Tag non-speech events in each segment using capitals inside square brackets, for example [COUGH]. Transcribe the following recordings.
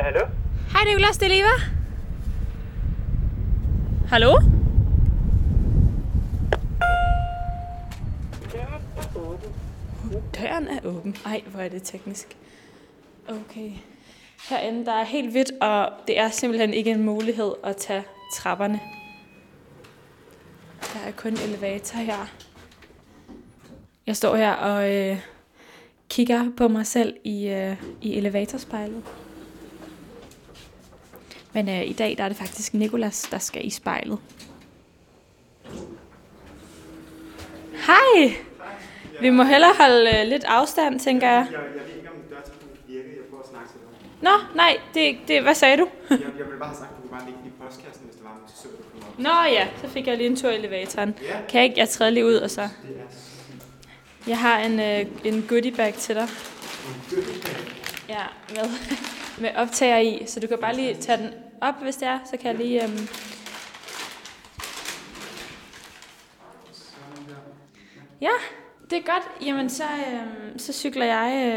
Ja, hallo? Hej Nicolas, det er Leva. Hallo? Døren er åben. Ej, hvor er det teknisk. Okay. Herinde, der er helt hvidt, og det er simpelthen ikke en mulighed at tage trapperne. Der er kun elevator her. Jeg står her og øh, kigger på mig selv i, øh, i elevatorspejlet. Men øh, i dag der er det faktisk Nikolas, der skal i spejlet. Hej! Vi må hellere holde øh, lidt afstand, tænker jeg. Jeg, jeg ved ikke, om dørtelefonen virke. Jeg prøver at snakke til dig. Nå, nej, det, det, hvad sagde du? Jeg, jeg [LAUGHS] vil bare have sagt, at du kunne bare lægge den i postkassen, hvis det var, komme op. Nå ja, så fik jeg lige en tur i elevatoren. Ja. Kan jeg ikke? Jeg træder lige ud, og så... Jeg har en, øh, en goodie bag til dig. fedt. Ja, med, [LAUGHS] med optager i, så du kan bare lige tage den op, hvis det er. Så kan jeg lige... Øhm... Ja, det er godt. Jamen, så, øhm, så cykler jeg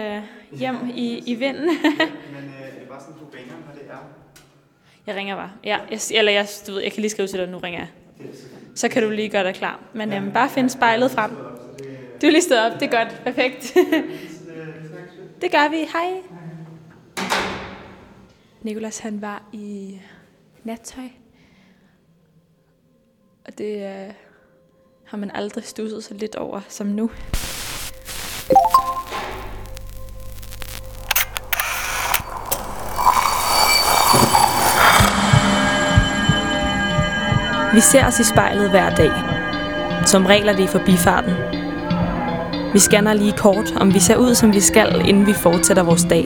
øh, hjem i, i vinden. Men øh, [LAUGHS] bare sådan, du ringer, når det er. jeg ringer bare. Ja, jeg, eller jeg, du ved, jeg kan lige skrive til dig, nu ringer jeg. Så kan du lige gøre dig klar. Men øhm, bare find spejlet frem. Du er lige stået op, det er godt. Perfekt. [LAUGHS] det gør vi. Hej. Nikolas han var i nattøj. Og det øh, har man aldrig stusset så lidt over som nu. Vi ser os i spejlet hver dag. Som regel er det i forbifarten. Vi scanner lige kort, om vi ser ud, som vi skal, inden vi fortsætter vores dag.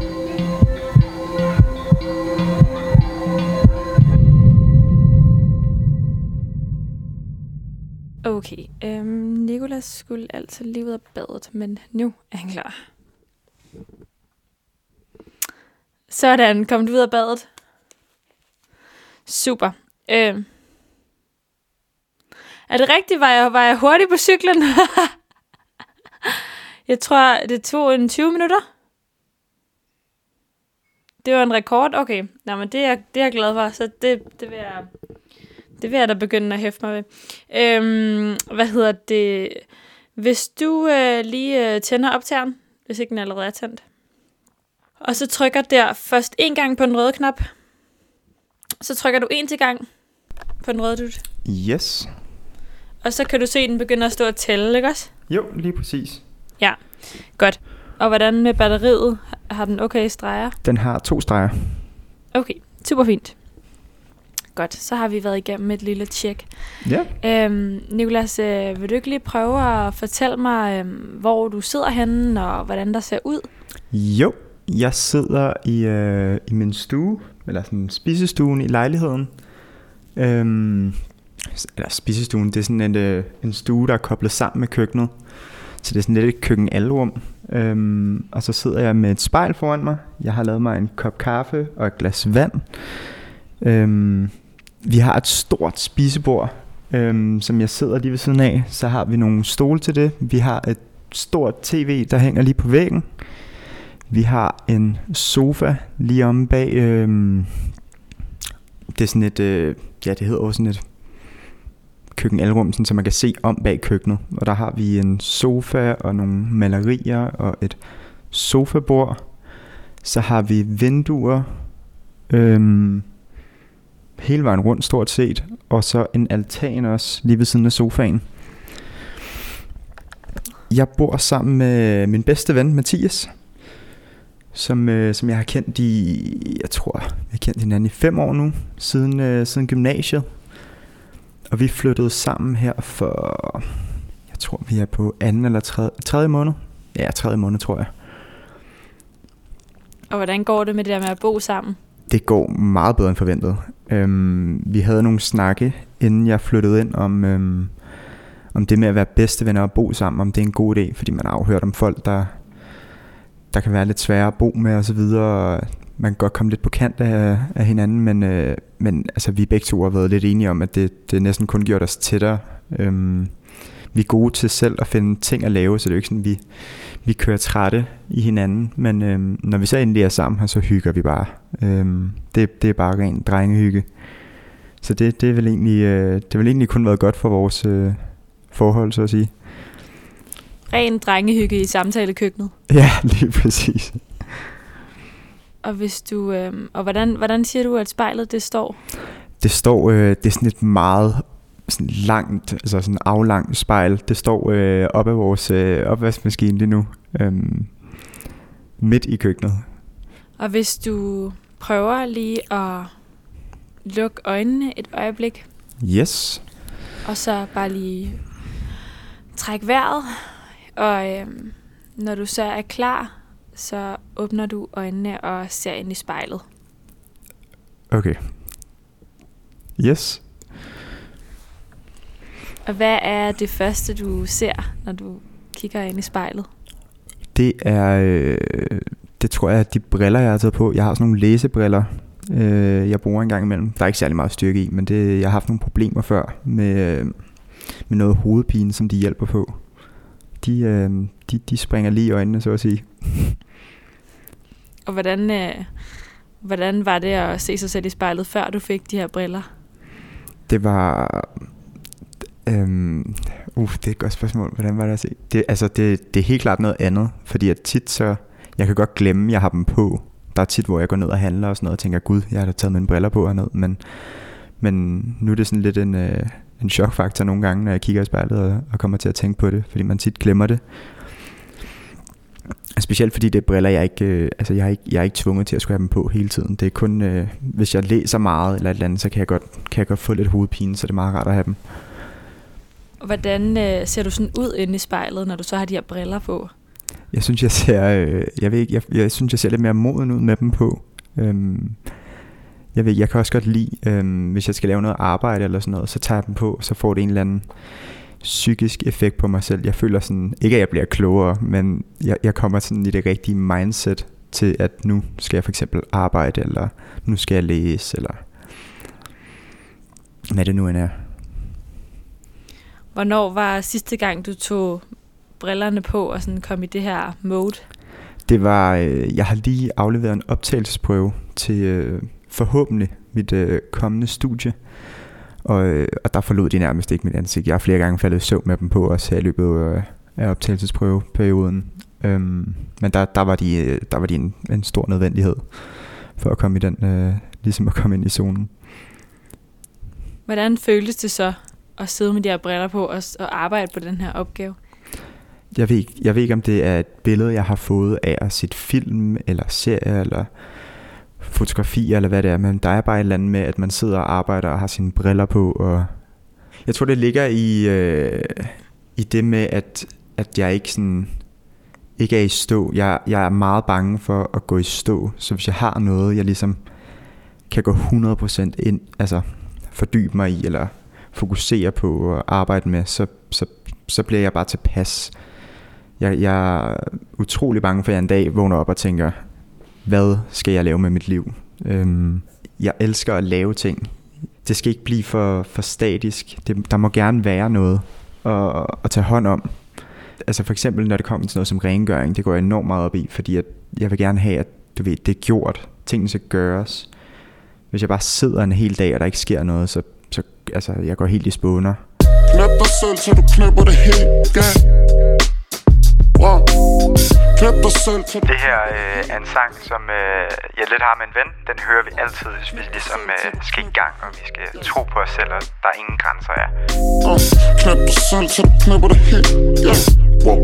Skulle altså lige ud af badet, men nu er han klar. Sådan, kom du ud af badet? Super. Øh. Er det rigtigt? Var jeg, var jeg hurtig på cyklen? [LAUGHS] jeg tror, det tog en 20 minutter. Det var en rekord? Okay. Nå, men det er, det er jeg glad for, så det, det vil jeg... Det vil jeg da begynde at hæfte mig ved. Øhm, hvad hedder det? Hvis du øh, lige øh, tænder optageren, hvis ikke den allerede er tændt, og så trykker der først en gang på den røde knap, så trykker du en til gang på den røde dut, Yes. og så kan du se, at den begynder at stå og tælle, ikke også? Jo, lige præcis. Godt. Og hvordan med batteriet? Har den okay streger? Den har to streger. Okay, super fint. Godt, så har vi været igennem et lille tjek. Ja. Øhm, Nicolas, øh, vil du ikke lige prøve at fortælle mig, øh, hvor du sidder henne, og hvordan der ser ud? Jo, jeg sidder i, øh, i min stue, eller sådan spisestuen i lejligheden. Øhm, eller spisestuen, det er sådan en, øh, en stue, der er koblet sammen med køkkenet. Så det er sådan lidt et køkkenalrum. Øhm, og så sidder jeg med et spejl foran mig. Jeg har lavet mig en kop kaffe og et glas vand. Øhm, vi har et stort spisebord, øhm, som jeg sidder lige ved siden af. Så har vi nogle stole til det. Vi har et stort tv, der hænger lige på væggen. Vi har en sofa lige om bag. Øhm, det er sådan et, øh, ja det hedder også sådan et køkkenalrum, sådan, så man kan se om bag køkkenet. Og der har vi en sofa og nogle malerier og et sofabord. Så har vi vinduer øhm, hele vejen rundt stort set. Og så en altan også lige ved siden af sofaen. Jeg bor sammen med min bedste ven Mathias, som, øh, som jeg har kendt i, jeg tror, jeg har kendt hinanden i fem år nu, siden, øh, siden gymnasiet. Og vi flyttede sammen her for, jeg tror vi er på anden eller tredje, tredje måned. Ja, tredje måned tror jeg. Og hvordan går det med det der med at bo sammen? det går meget bedre end forventet. Øhm, vi havde nogle snakke, inden jeg flyttede ind, om, øhm, om det med at være bedste venner og bo sammen, om det er en god idé, fordi man har jo hørt om folk, der, der kan være lidt svære at bo med osv., og man kan godt komme lidt på kant af, af hinanden, men, øh, men altså, vi begge to har været lidt enige om, at det, det næsten kun gjort os tættere. Øhm, vi er gode til selv at finde ting at lave, så det er jo ikke sådan, vi, vi kører trætte i hinanden, men øhm, når vi så endelig er sammen, så hygger vi bare. Øhm, det, det er bare ren drengehygge. Så det, det, er vel egentlig, øh, det har vel egentlig kun været godt for vores øh, forhold, så at sige. Ren drengehygge i samtalekøkkenet. [LAUGHS] Ja, lige præcis. Og hvis du øh, og hvordan hvordan siger du at spejlet det står? Det står øh, det er sådan et meget sådan langt, altså sådan aflangt spejl. Det står øh, op af vores øh, opvaskemaskine lige nu. Øhm, midt i køkkenet. Og hvis du prøver lige at lukke øjnene et øjeblik. Yes. Og så bare lige træk vejret. Og øhm, når du så er klar, så åbner du øjnene og ser ind i spejlet. Okay. Yes. Og hvad er det første, du ser, når du kigger ind i spejlet? Det er, øh, det tror jeg, er de briller, jeg har taget på. Jeg har sådan nogle læsebriller, øh, jeg bruger en gang imellem. Der er ikke særlig meget styrke i, men det, jeg har haft nogle problemer før med, øh, med noget hovedpine, som de hjælper på. De, øh, de, de springer lige i øjnene, så at sige. Og hvordan, øh, hvordan var det at se sig selv i spejlet, før du fik de her briller? Det var... Øhm, uh, det er et godt spørgsmål. Hvordan var det at se? Det, altså, det, det er helt klart noget andet, fordi at tit så... Jeg kan godt glemme, at jeg har dem på. Der er tit, hvor jeg går ned og handler og sådan noget, og tænker, gud, jeg har da taget mine briller på hernede, men, men nu er det sådan lidt en, øh, en chokfaktor nogle gange, når jeg kigger i spejlet og, og kommer til at tænke på det, fordi man tit glemmer det. Specielt fordi det er briller, jeg ikke, øh, altså jeg er ikke, jeg er ikke tvunget til at skulle have dem på hele tiden. Det er kun, øh, hvis jeg læser meget eller et eller andet, så kan jeg godt, kan jeg godt få lidt hovedpine, så det er meget rart at have dem. Hvordan øh, ser du sådan ud inde i spejlet, når du så har de her briller på? Jeg synes, jeg ser, øh, jeg ved ikke, jeg, jeg synes, jeg ser lidt mere moden ud med dem på. Øhm, jeg ved, jeg kan også godt lide, øhm, hvis jeg skal lave noget arbejde eller sådan noget, så tager jeg dem på, så får det en eller anden psykisk effekt på mig selv. Jeg føler sådan, ikke at jeg bliver klogere, men jeg, jeg kommer sådan i det rigtige mindset til, at nu skal jeg for eksempel arbejde, eller nu skal jeg læse, eller hvad det nu end er. Hvornår var sidste gang, du tog brillerne på og sådan kom i det her mode? Det var, øh, jeg har lige afleveret en optagelsesprøve til øh, forhåbentlig mit øh, kommende studie. Og, øh, og der forlod de nærmest ikke mit ansigt. Jeg har flere gange faldet i søvn med dem på, også her i løbet øh, af optagelsesprøveperioden. Øhm, men der, der var de, øh, der var de en, en stor nødvendighed for at komme i den, øh, ligesom at komme ind i zonen. Hvordan føltes det så at sidde med de her briller på og, og arbejde på den her opgave? Jeg ved, ikke, jeg ved ikke, om det er et billede, jeg har fået af at se film, eller serie, eller fotografi, eller hvad det er, men der er bare et eller andet med, at man sidder og arbejder og har sine briller på, og jeg tror, det ligger i, øh, i det med, at, at jeg ikke sådan ikke er i stå. Jeg, jeg er meget bange for at gå i stå, så hvis jeg har noget, jeg ligesom kan gå 100% ind, altså fordybe mig i, eller fokusere på og arbejde med, så, så, så bliver jeg bare tilpas. Jeg, jeg er utrolig bange for, at jeg en dag vågner op og tænker, hvad skal jeg lave med mit liv? Øhm, jeg elsker at lave ting. Det skal ikke blive for, for statisk. Det, der må gerne være noget at, at tage hånd om. Altså for eksempel, når det kommer til noget som rengøring, det går jeg enormt meget op i, fordi at jeg vil gerne have, at du ved, det er gjort. Tingene skal gøres. Hvis jeg bare sidder en hel dag, og der ikke sker noget, så altså, jeg går helt i spåner. Knæp dig selv, så du knæpper det helt galt. Wow. Knæp dig selv, så Det her øh, er en sang, som øh, jeg lidt har med en ven. Den hører vi altid, hvis vi ligesom øh, skal i gang, og vi skal tro på os selv, og der er ingen grænser er. uh, knæp dig selv, så du knæpper det helt galt. Wow.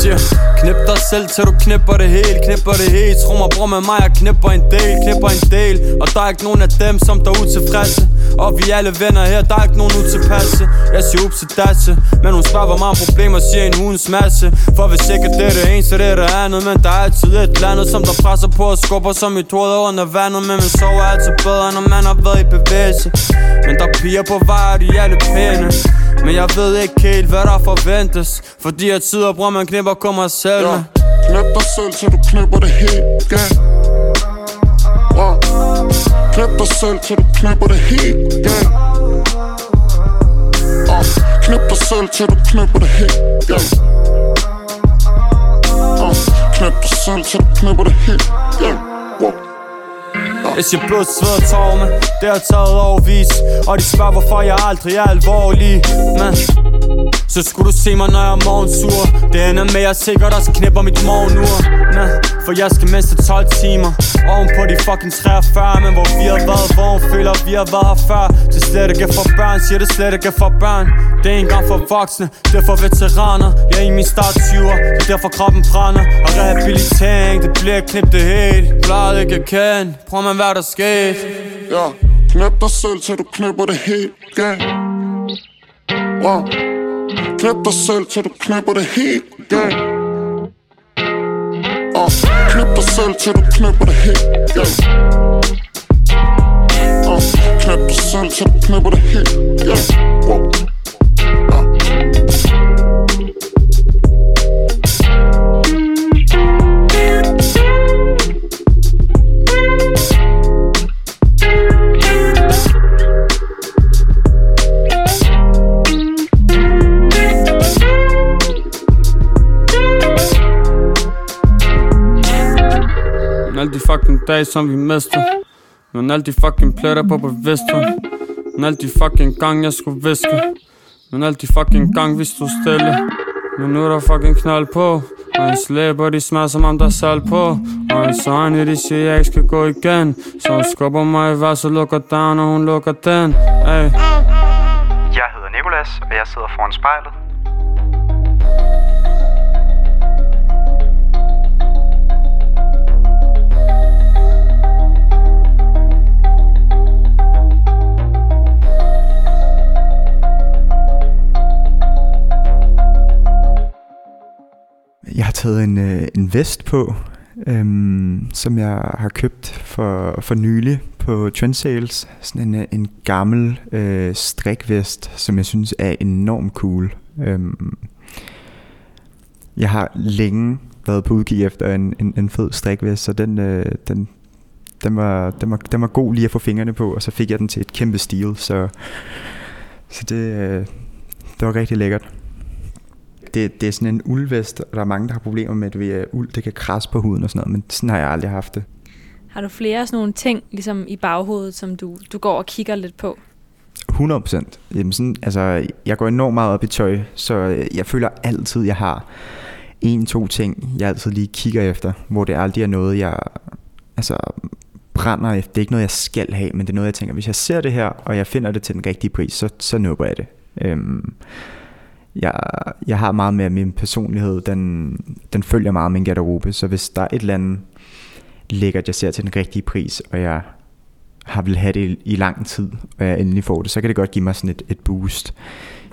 Siger, knip dig selv til du knipper det helt Knipper det helt, tro mig bror med mig Jeg knipper en del, knipper en del. Og der er ikke nogen af dem som der er utilfredse. Og vi alle venner her, der er ikke nogen utilpasse. Jeg siger ups til dasse. Men hun spørger, hvor mange problemer siger en ugens masse? For hvis ikke det er det ene, så det er det andet. Men der er altid et eller andet, som der presser på og skubber som i hoved under vandet. Men man sover altid bedre, når man har været i bevægelse. Men der er piger på vej, og de er alle pæne. Men jeg ved ikke helt, hvad der forventes. Fordi jeg tider bror man knipper kommer selv med Knip dig selv, til du knipper det helt galt wow. Knip dig selv, til du knipper det helt galt uh. Knip dig selv, til du knipper det helt galt uh. Knip dig selv, til du knipper det helt galt wow. Jeg siger blod, sved og tårme Det har taget overvis Og de spørger hvorfor jeg aldrig er alvorlig Men så skulle du se mig, når jeg er morgensur. Det ender med, at jeg sikkert også knipper mit morgenur. Nå, for jeg skal mindst 12 timer. Oven på de fucking 43 Men hvor vi har været, vågen, føler, vi har været her før. Det slet ikke for børn, siger det slet ikke for børn. Det er engang for voksne, det er for veteraner. Jeg er i min start 20'er, det er derfor kroppen brænder. Og rehabilitering, det bliver knippet det helt Klaret ikke kan prøv man hvad der skete. Ja, knip dig selv, til du knipper det helt. Yeah. wow. Knip dig selv, til du knipper det helt galt uh. Knip dig selv, til du knipper det helt galt uh. Knip dig selv, til du knipper det helt galt wow. uh. De fucking dage, som vi mister. Men alle de fucking pletter på bevidsthed Men alle de fucking gang, jeg skulle viske. Men alle de fucking gang, vi stod stille. Men nu er der fucking knald på. Og en læber de smager som om der er salg på. Og en øjne, de siger, jeg ikke skal gå igen. Så hun skubber mig i hver, så lukker down og hun lukker den. Ay. Jeg hedder Nikolas, og jeg sidder foran spejlet. Jeg har taget en, øh, en vest på, øhm, som jeg har købt for, for nylig på Trendsales. Sådan en, øh, en gammel øh, strikvest, som jeg synes er enormt cool. Øhm, jeg har længe været på udkig efter en, en, en fed strikvest, så den, øh, den, den, var, den, var, den var god lige at få fingrene på, og så fik jeg den til et kæmpe stil, så, så det, øh, det var rigtig lækkert det, det er sådan en uldvest, og der er mange, der har problemer med, at at uld det kan krasse på huden og sådan noget, men sådan har jeg aldrig haft det. Har du flere sådan nogle ting ligesom i baghovedet, som du, du går og kigger lidt på? 100 procent. Altså, jeg går enormt meget op i tøj, så jeg føler altid, jeg har en, to ting, jeg altid lige kigger efter, hvor det aldrig er noget, jeg altså, brænder efter. Det er ikke noget, jeg skal have, men det er noget, jeg tænker, hvis jeg ser det her, og jeg finder det til den rigtige pris, så, så nubber jeg det. Øhm, jeg, jeg har meget med min personlighed, den, den følger meget min garderobe, så hvis der er et eller andet lækkert, jeg ser til den rigtige pris, og jeg har vil have det i, i lang tid, og jeg endelig får det, så kan det godt give mig sådan et, et boost.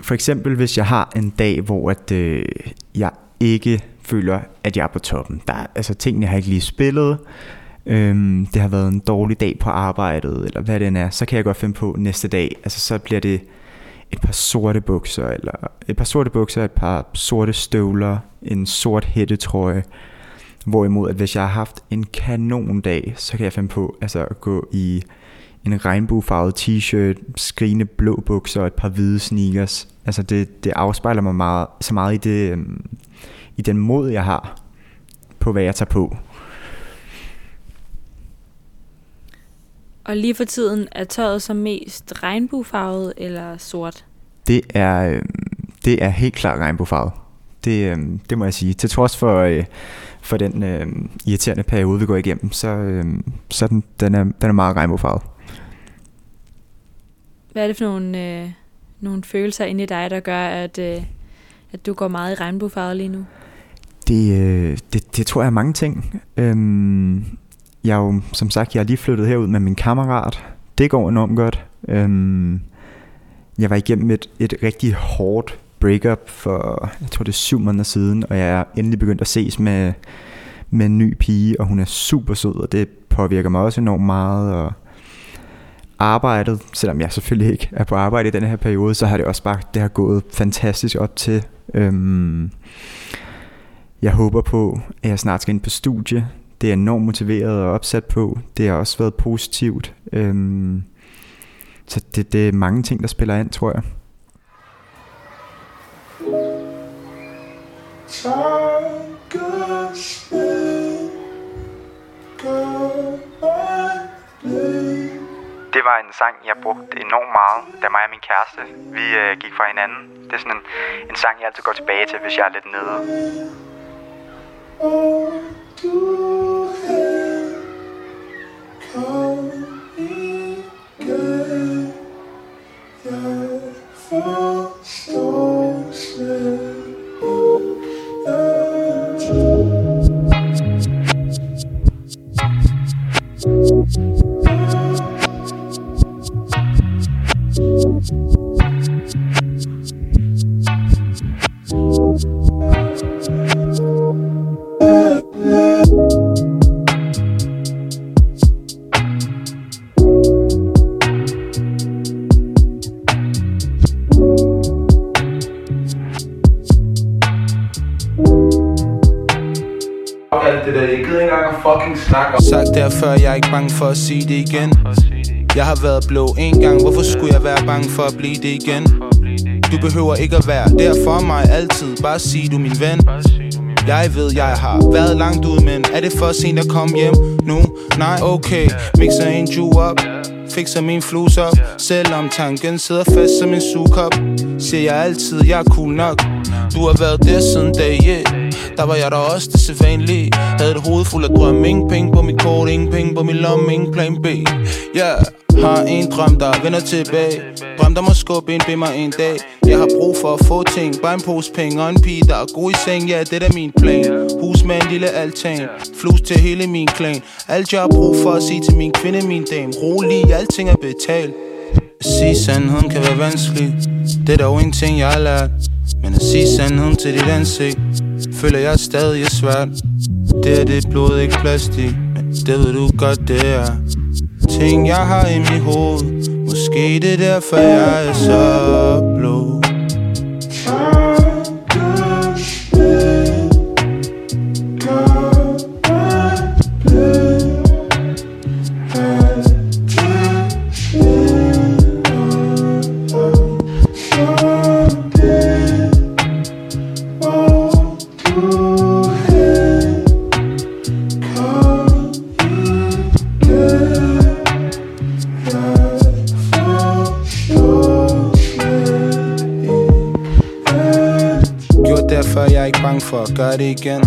For eksempel hvis jeg har en dag, hvor at, øh, jeg ikke føler, at jeg er på toppen. Der, altså tingene har ikke lige spillet, øhm, det har været en dårlig dag på arbejdet, eller hvad det end er, så kan jeg godt finde på næste dag, altså så bliver det et par sorte bukser, eller et par sorte bukser, et par sorte støvler, en sort hættetrøje. Hvorimod, at hvis jeg har haft en kanon dag, så kan jeg finde på altså, at gå i en regnbuefarvet t-shirt, skrigende blå bukser og et par hvide sneakers. Altså det, det afspejler mig meget, så meget i, det, øhm, i den mod, jeg har på, hvad jeg tager på. Og lige for tiden er tøjet så mest regnbuefarvet eller sort? Det er, øh, det er helt klart regnbuefarvet. Det, øh, det må jeg sige. Til trods for, øh, for den øh, irriterende periode, vi går igennem, så, øh, så den, den, er, den er meget regnbuefarvet. Hvad er det for nogle, øh, nogle følelser inde i dig, der gør, at, øh, at du går meget i regnbuefarvet lige nu? Det, øh, det, det tror jeg er mange ting. Øhm, jeg er jo, som sagt, jeg er lige flyttet herud med min kammerat. Det går enormt godt. Øhm, jeg var igennem et, et rigtig hårdt breakup for, jeg tror det er syv måneder siden, og jeg er endelig begyndt at ses med, med en ny pige, og hun er super sød, og det påvirker mig også enormt meget, og arbejdet, selvom jeg selvfølgelig ikke er på arbejde i den her periode, så har det også bare, det har gået fantastisk op til. Øhm, jeg håber på, at jeg snart skal ind på studie. Det er enormt motiveret og opsat på. Det har også været positivt. Øhm, så det, det er mange ting, der spiller ind, tror jeg. Det var en sang, jeg brugte enormt meget, da mig og min kæreste, vi øh, gik fra hinanden. Det er sådan en, en sang, jeg altid går tilbage til, hvis jeg er lidt nede. Oh, for at sige det igen. Jeg har været blå en gang, hvorfor skulle jeg være bange for at blive det igen? Du behøver ikke at være der for mig altid, bare sig du min ven. Jeg ved, jeg har været langt ud, men er det for sent at komme hjem nu? Nej, okay, mixer en ju op. Fikser min flus op. Selvom tanken sidder fast som en sugekop Siger jeg altid, jeg er cool nok. Du har været der siden dag 1 der var jeg der også det sædvanlige. Havde et hoved fuld af drøm Ingen penge på mit kort, ingen penge på min lomme Ingen plan B. Yeah har en drøm, der vender tilbage. Drøm, der må skubbe en ved mig en dag. Jeg har brug for at få ting. Bare en pose penge og en pige, der er god i seng. Ja, det er min plan. Hus med en lille altan. Flus til hele min klan. Alt jeg har brug for at sige til min kvinde, min dame. Rolig, alting er betalt. At Sige sandheden kan være vanskelig. Det er dog en ting, jeg har lært. Men at sige sandheden til dit ansigt. Føler jeg stadig er svært Det er det blod, ikke plastik Men det ved du godt, det er Ting jeg har i mit hoved. Måske det er derfor jeg er så det igen.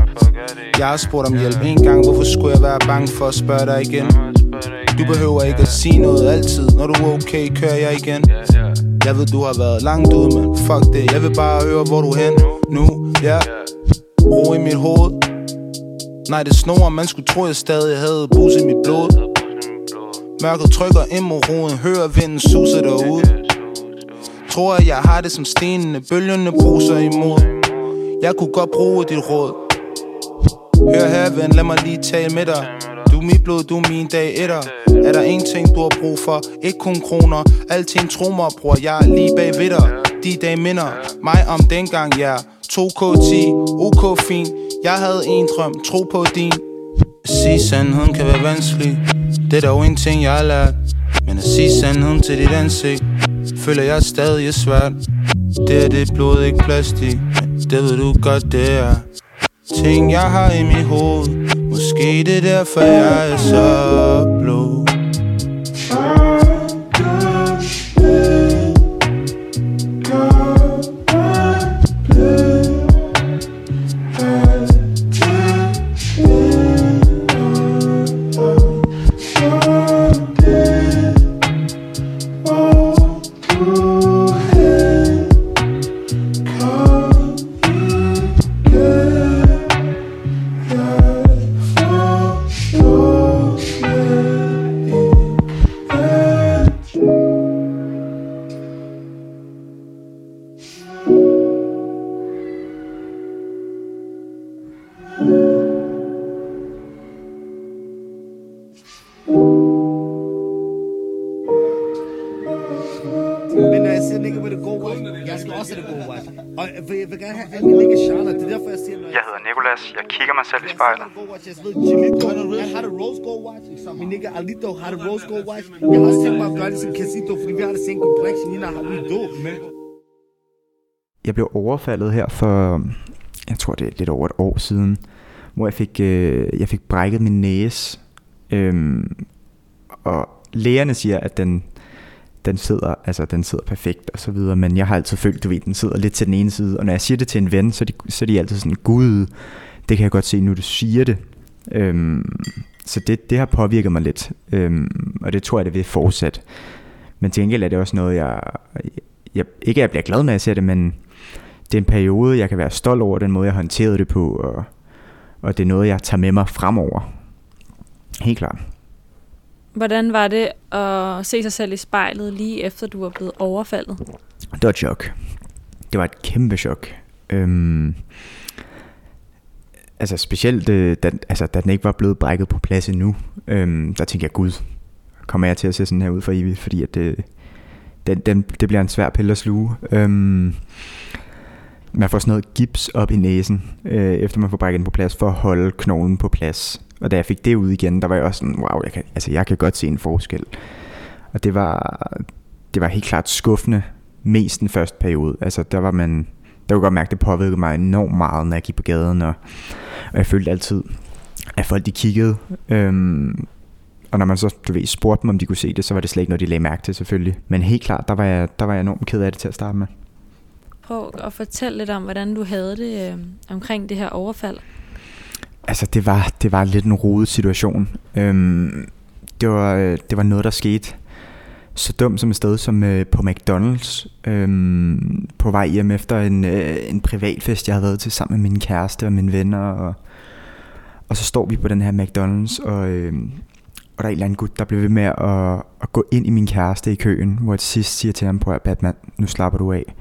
Jeg har spurgt om hjælp en gang. Hvorfor skulle jeg være bange for at spørge dig igen? Du behøver ikke at sige noget altid. Når du er okay, kører jeg igen. Jeg ved du har været langt ude, men fuck det. Jeg vil bare høre hvor du er hen nu, ja. Yeah. Ro i mit hoved. Nej, det snor, man skulle tro, jeg stadig havde bus i mit blod. Mørket trykker ind mod roden Hører vinden suser derude. Tror at jeg har det som stenene. Bølgerne bruser imod jeg kunne godt bruge dit råd. Hør her ven, lad mig lige tale med dig. Du er mit blod, du er min dag etter. Er der en ting du har brug for? Ikke kun kroner. Alting tro mig bror, jeg er lige bag ved dig. De dage minder mig om dengang, ja. 2K10, OK fin Jeg havde en drøm, tro på din. Sige sandheden kan være vanskelig. Det er dog en ting jeg har lært. Men at sige sandheden til dit ansigt Føler jeg stadig er svært. Det er det blod, ikke plastik det ved du godt det er Ting jeg har i mit hoved. Måske det er derfor jeg er så selv i spejlet. Har. Min nigga Alito har det rose gold watch. Jeg har også tænkt mig at gøre det som Casito, fordi vi har det same complexion. Know how we do. Jeg blev overfaldet her for, jeg tror det er lidt over et år siden, hvor jeg fik, øh, jeg fik brækket min næse. Øhm, og lægerne siger, at den, den sidder, altså den sidder perfekt og så videre, men jeg har altid følt, du ved, den sidder lidt til den ene side, og når jeg siger det til en ven, så er de, så er de altid sådan, gud, det kan jeg godt se, nu du siger det. Øhm, så det, det har påvirket mig lidt, øhm, og det tror jeg, det vil fortsat. Men til gengæld er det også noget, jeg, jeg ikke jeg bliver glad med at se det, men det er en periode, jeg kan være stolt over den måde, jeg håndterede det på, og, og det er noget, jeg tager med mig fremover. Helt klart. Hvordan var det at se sig selv i spejlet lige efter du var blevet overfaldet? Det var et chok. Det var et kæmpe chok. Øhm, altså specielt, øh, da, altså, da den ikke var blevet brækket på plads endnu, øhm, der tænkte jeg, gud, kommer jeg til at se sådan her ud for evigt, fordi at det, den, den, det bliver en svær pille at sluge. Øhm, man får sådan noget gips op i næsen, øh, efter man får brækket den på plads, for at holde knoglen på plads. Og da jeg fik det ud igen, der var jeg også sådan, wow, jeg kan, altså jeg kan godt se en forskel. Og det var, det var helt klart skuffende, mest den første periode. Altså der var man, der kunne godt mærke, at det påvirkede mig enormt meget, når jeg gik på gaden, og, og jeg følte altid, at folk de kiggede. Øhm, og når man så du ved, spurgte dem, om de kunne se det, så var det slet ikke noget, de lagde mærke til selvfølgelig. Men helt klart, der var jeg, der var jeg enormt ked af det til at starte med. Prøv at fortælle lidt om, hvordan du havde det øh, omkring det her overfald. Altså, det var, det var lidt en rodet situation. Øhm, det, var, øh, det var noget, der skete så dumt som et sted som øh, på McDonald's. Øhm, på vej hjem efter en, øh, en privatfest, jeg havde været til sammen med min kæreste og mine venner. Og, og så står vi på den her McDonald's, og, øh, og der er en eller anden gut, der bliver ved med at, at gå ind i min kæreste i køen, hvor jeg til sidst siger til ham, på at Batman, nu slapper du af.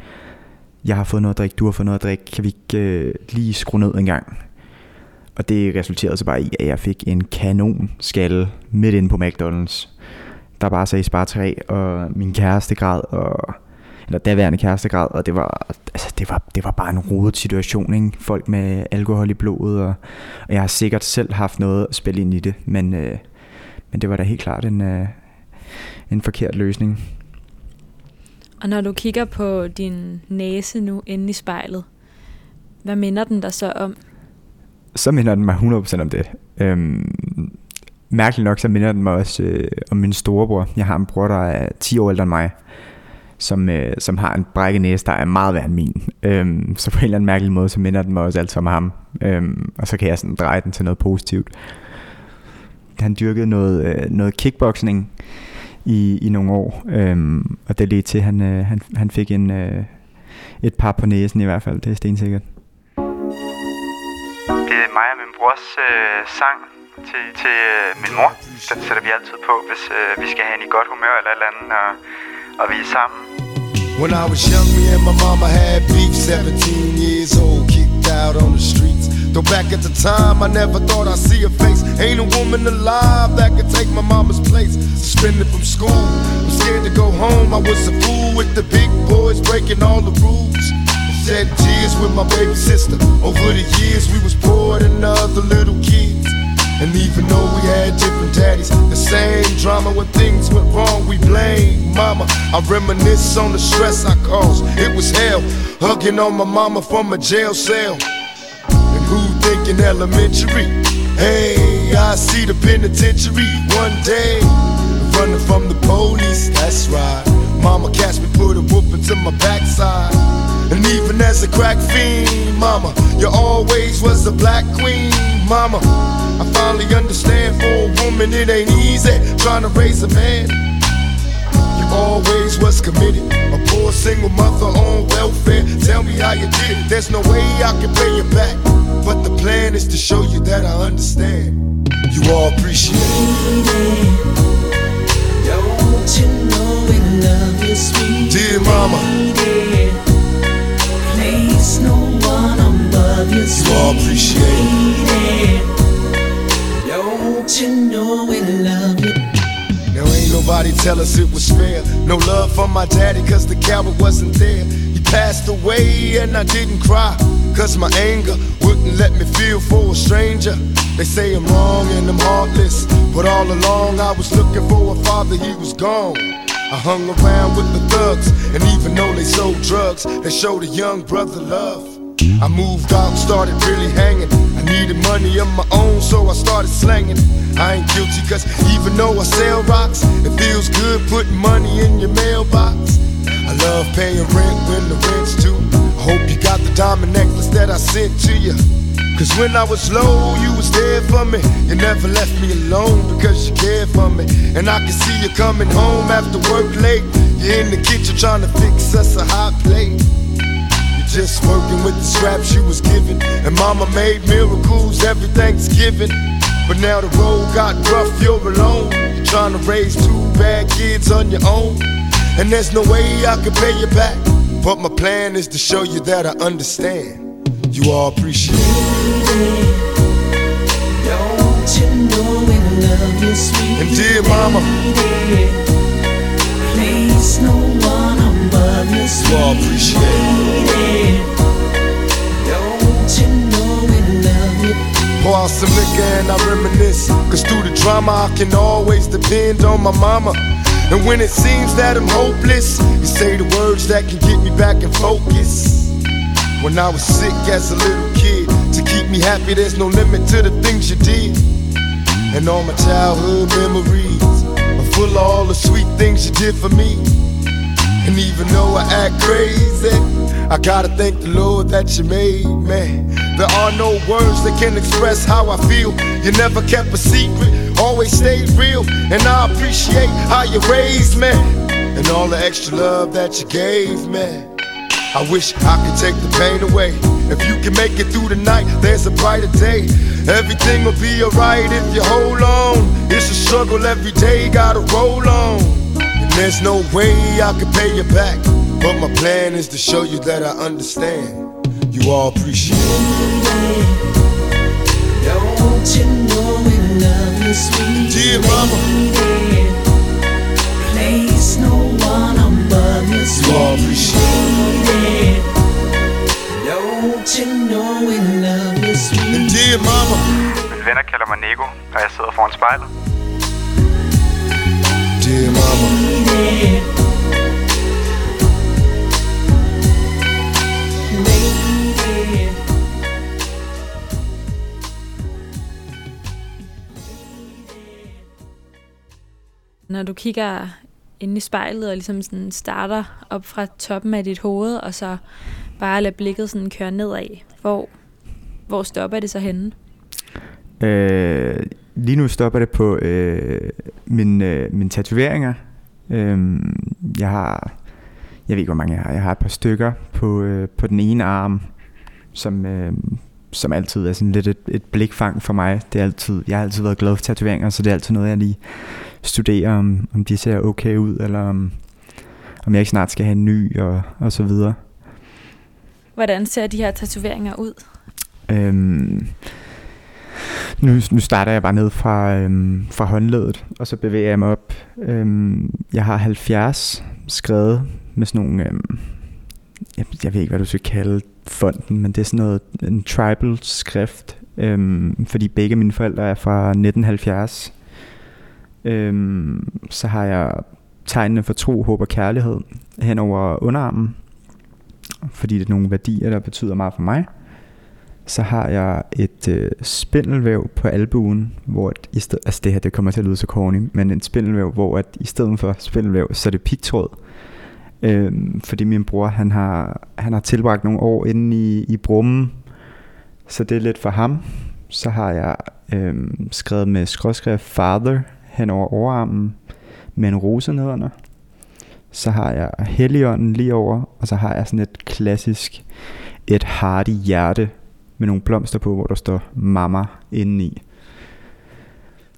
Jeg har fået noget at drikke, du har fået noget at drikke, kan vi ikke øh, lige skrue ned en gang? Og det resulterede så bare i, at jeg fik en kanon skalle midt inde på McDonald's. Der bare sagde spar 3, og min kæreste græd, og, eller daværende kæreste græd, og det var, altså det var, det var bare en rodet situation, ikke? Folk med alkohol i blodet, og, og jeg har sikkert selv haft noget at spille ind i det, men, øh, men det var da helt klart en, øh, en forkert løsning. Og når du kigger på din næse nu inde i spejlet, hvad minder den dig så om? Så minder den mig 100% om det. Øhm, mærkeligt nok, så minder den mig også øh, om min storebror. Jeg har en bror, der er 10 år ældre end mig, som, øh, som har en brækket næse, der er meget værd end min. Øhm, så på en eller anden mærkelig måde, så minder den mig også altid om ham. Øhm, og så kan jeg sådan dreje den til noget positivt. Han dyrkede noget, øh, noget kickboxing i, i nogle år, øhm, og det ledte til, at han, øh, han, han fik en, øh, et par på næsen i hvert fald, det er stensikkert. Det er mig og min brors øh, sang til, til øh, min mor. Den sætter vi altid på, hvis øh, vi skal have i godt humør eller andet, og, og vi er sammen. When I was young, me and my mama had beef, 17 years old, kicked out on the streets. Though back at the time, I never thought I'd see a face. Ain't a woman alive that could take my mama's place. Suspended from school, I'm scared to go home. I was a fool with the big boys breaking all the rules. Shed tears with my baby sister. Over the years, we was poor than other little kids. And even though we had different daddies, the same drama when things went wrong, we blame mama. I reminisce on the stress I caused. It was hell, hugging on my mama from a jail cell. And who thinking elementary? Hey, I see the penitentiary one day. Even as a crack fiend, mama, you always was a black queen, mama. I finally understand for a woman it ain't easy trying to raise a man. You always was committed, a poor single mother on welfare. Tell me how you did it. There's no way I can pay you back, but the plan is to show you that I understand. You all appreciate it. Don't you know we love you, sweet Dear mama, above you, all appreciate it. Don't you know we love you? Now ain't nobody tell us it was fair. No love from my daddy, cause the coward wasn't there. He passed away and I didn't cry. Cause my anger wouldn't let me feel for a stranger. They say I'm wrong and I'm heartless. But all along I was looking for a father, he was gone. I hung around with the thugs, and even though they sold drugs, they showed a young brother love. I moved out, and started really hanging. I needed money of my own, so I started slanging. I ain't guilty, cause even though I sell rocks, it feels good putting money in your mailbox. I love paying rent when the rent's due. I hope you got the diamond necklace that I sent to you. Cause when I was low, you was there for me. You never left me alone because you cared for me. And I can see you coming home after work late. You're in the kitchen trying to fix us a hot plate. Just working with the scraps you was given. And mama made miracles every Thanksgiving. But now the road got rough, you're alone. You're trying to raise two bad kids on your own. And there's no way I can pay you back. But my plan is to show you that I understand. You all appreciate it. Don't you know we love you, sweet And dear mama, Place no one above you, you all appreciate it. Pour out some liquor and I reminisce. Cause through the drama, I can always depend on my mama. And when it seems that I'm hopeless, you say the words that can get me back in focus. When I was sick as a little kid, to keep me happy, there's no limit to the things you did. And all my childhood memories are full of all the sweet things you did for me. And even though I act crazy, I gotta thank the Lord that you made me. There are no words that can express how I feel. You never kept a secret, always stayed real. And I appreciate how you raised me and all the extra love that you gave me. I wish I could take the pain away. If you can make it through the night, there's a brighter day. Everything will be alright if you hold on. It's a struggle every day, gotta roll on. And there's no way I can pay you back. But my plan is to show you that I understand. You all appreciate it. Don't you know we love you, sweet Dear mama, lady? Place no one above you, you all appreciate sweetie. Don't you know we love you, sweet And dear mama, Mine venner kalder mig Nego, og jeg sidder foran spejlet. dear mama, lady. Lady. Når du kigger ind i spejlet og ligesom sådan starter op fra toppen af dit hoved, og så bare lader blikket sådan køre nedad, hvor, hvor stopper det så henne? Øh, lige nu stopper det på øh, min, øh, mine tatoveringer. Øh, jeg har, jeg ved ikke hvor mange jeg har. Jeg har et par stykker på, øh, på den ene arm, som, øh, som altid er sådan lidt et, et blikfang for mig. Det er altid, jeg har altid været glad for tatoveringer, så det er altid noget, jeg lige studerer, om, om de ser okay ud, eller om, om jeg ikke snart skal have en ny, og, og så videre. Hvordan ser de her tatoveringer ud? Øhm, nu, nu starter jeg bare ned fra, øhm, fra håndledet, og så bevæger jeg mig op. Øhm, jeg har 70 skrevet med sådan nogle, øhm, jeg, jeg ved ikke, hvad du skal kalde fonden, men det er sådan noget, en tribal skrift, øhm, fordi begge mine forældre er fra 1970. Øhm, så har jeg tegnene for tro, håb og kærlighed hen over underarmen, fordi det er nogle værdier, der betyder meget for mig så har jeg et øh, spindelvæv på albuen, hvor at i sted, altså det her det kommer til at lyde så corny, men en spindelvæv, hvor at i stedet for spindelvæv, så er det pigtråd. Øhm, fordi min bror, han har, han har tilbragt nogle år inde i, i brummen, så det er lidt for ham. Så har jeg øhm, skrevet med skråskrift Father hen over overarmen med en rose nedenunder. Så har jeg Helligånden lige over, og så har jeg sådan et klassisk et hardy hjerte med nogle blomster på, hvor der står mamma indeni.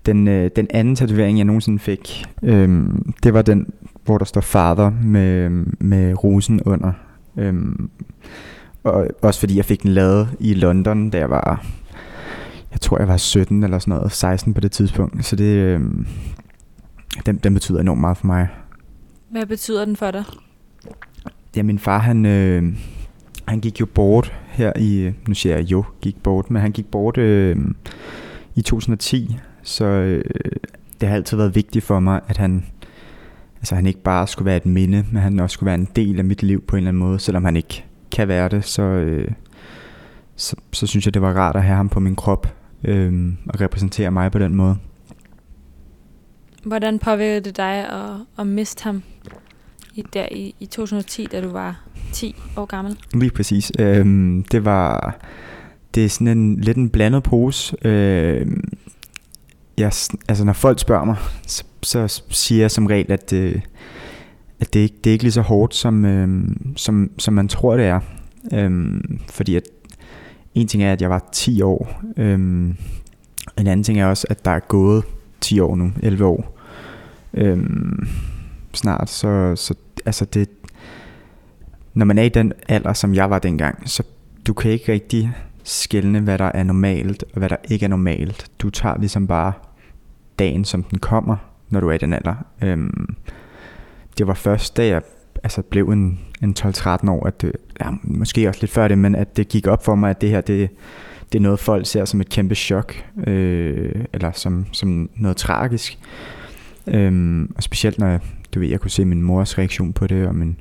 Den, øh, den anden tatovering, jeg nogensinde fik, øhm, det var den, hvor der står father med, med rosen under. Øhm, og også fordi jeg fik den lavet i London, da jeg var, jeg tror jeg var 17 eller sådan noget, 16 på det tidspunkt. Så det, øhm, den, den betyder enormt meget for mig. Hvad betyder den for dig? ja, min far, han, øh, han gik jo bort her i, nu siger jeg jo, gik bort, men han gik bort øh, i 2010, så øh, det har altid været vigtigt for mig, at han, altså han ikke bare skulle være et minde, men han også skulle være en del af mit liv på en eller anden måde, selvom han ikke kan være det, så, øh, så, så synes jeg, det var rart at have ham på min krop øh, og repræsentere mig på den måde. Hvordan påvirkede det dig at, at miste ham i, der i, i 2010, da du var 10 år gammel? Lige præcis. Øhm, det var det er sådan en lidt en blandet pose. Øhm, jeg, altså når folk spørger mig, så, så siger jeg som regel, at, øh, at det, ikke, det er ikke lige så hårdt, som, øh, som, som man tror, det er. Øhm, fordi at en ting er, at jeg var 10 år. Øhm, en anden ting er også, at der er gået 10 år nu, 11 år. Øhm, snart, så, så altså det, når man er i den alder, som jeg var dengang, så du kan ikke rigtig skelne, hvad der er normalt og hvad der ikke er normalt. Du tager ligesom bare dagen, som den kommer, når du er i den alder. Øhm, det var først, da jeg altså, blev en, en 12-13 år, at det, ja, måske også lidt før det, men at det gik op for mig, at det her, det, det er noget, folk ser som et kæmpe chok, øh, eller som, som noget tragisk. Øhm, og specielt når jeg, du ved, jeg kunne se min mors reaktion på det, og min,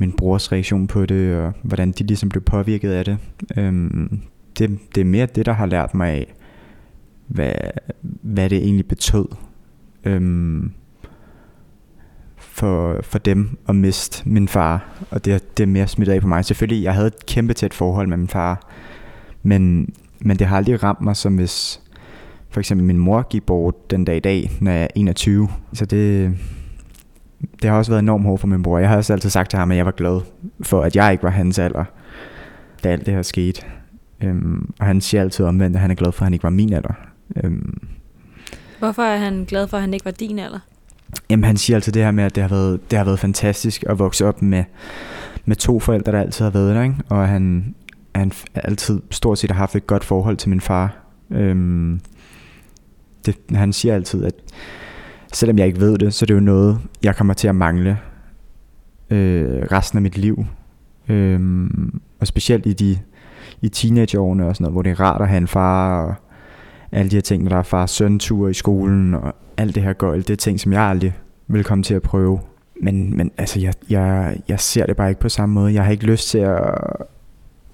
min brors reaktion på det, og hvordan de ligesom blev påvirket af det. Øhm, det, det er mere det, der har lært mig af, hvad, hvad det egentlig betød øhm, for, for dem at miste min far. Og det, det er mere smidt af på mig. Selvfølgelig, jeg havde et kæmpe tæt forhold med min far, men, men det har aldrig ramt mig som hvis for eksempel min mor gik bort den dag i dag, når jeg er 21. Så det, det har også været enormt hårdt for min bror. Jeg har også altid sagt til ham, at jeg var glad for, at jeg ikke var hans alder, da alt det her skete. Øhm, og han siger altid omvendt, at han er glad for, at han ikke var min alder. Øhm, Hvorfor er han glad for, at han ikke var din alder? Jamen han siger altid det her med, at det har været, det har været fantastisk at vokse op med, med to forældre, der altid har været der, ikke? og han, han altid stort set har haft et godt forhold til min far. Øhm, det, han siger altid, at selvom jeg ikke ved det, så det er jo noget, jeg kommer til at mangle øh, resten af mit liv. Øh, og specielt i de i teenageårene og sådan noget, hvor det er rart at have en far og alle de her ting, når der er far søn i skolen og alt det her gøjl, det er ting, som jeg aldrig vil komme til at prøve. Men, men altså, jeg, jeg, jeg ser det bare ikke på samme måde. Jeg har ikke lyst til at,